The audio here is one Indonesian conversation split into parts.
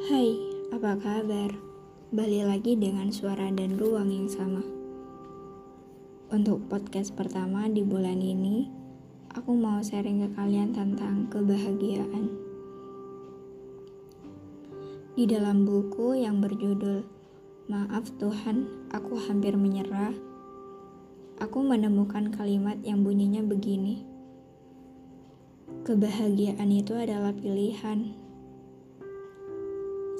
Hai, apa kabar? Balik lagi dengan suara dan ruang yang sama. Untuk podcast pertama di bulan ini, aku mau sharing ke kalian tentang kebahagiaan. Di dalam buku yang berjudul Maaf Tuhan, aku hampir menyerah, aku menemukan kalimat yang bunyinya begini. Kebahagiaan itu adalah pilihan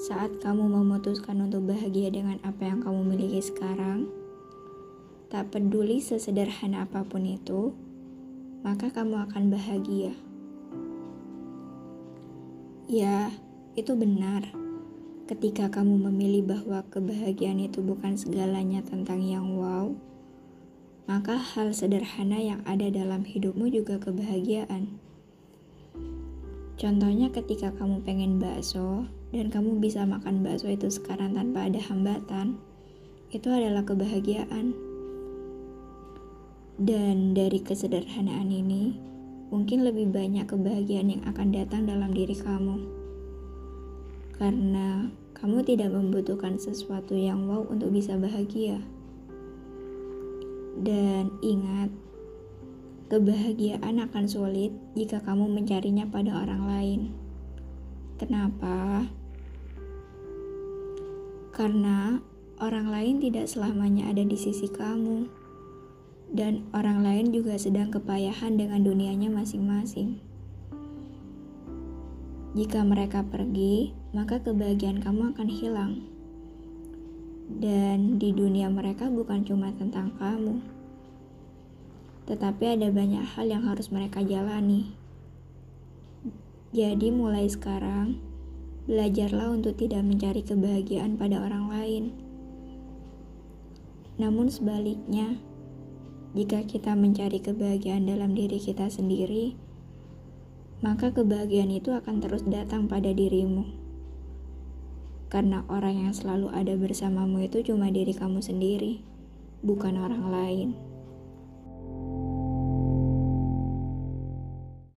saat kamu memutuskan untuk bahagia dengan apa yang kamu miliki sekarang, tak peduli sesederhana apa pun itu, maka kamu akan bahagia. Ya, itu benar. Ketika kamu memilih bahwa kebahagiaan itu bukan segalanya tentang yang wow, maka hal sederhana yang ada dalam hidupmu juga kebahagiaan. Contohnya ketika kamu pengen bakso, dan kamu bisa makan bakso itu sekarang tanpa ada hambatan, itu adalah kebahagiaan. Dan dari kesederhanaan ini, mungkin lebih banyak kebahagiaan yang akan datang dalam diri kamu. Karena kamu tidak membutuhkan sesuatu yang wow untuk bisa bahagia. Dan ingat, kebahagiaan akan sulit jika kamu mencarinya pada orang lain. Kenapa? Karena orang lain tidak selamanya ada di sisi kamu, dan orang lain juga sedang kepayahan dengan dunianya masing-masing. Jika mereka pergi, maka kebahagiaan kamu akan hilang. Dan di dunia mereka bukan cuma tentang kamu, tetapi ada banyak hal yang harus mereka jalani. Jadi, mulai sekarang Belajarlah untuk tidak mencari kebahagiaan pada orang lain. Namun sebaliknya, jika kita mencari kebahagiaan dalam diri kita sendiri, maka kebahagiaan itu akan terus datang pada dirimu. Karena orang yang selalu ada bersamamu itu cuma diri kamu sendiri, bukan orang lain.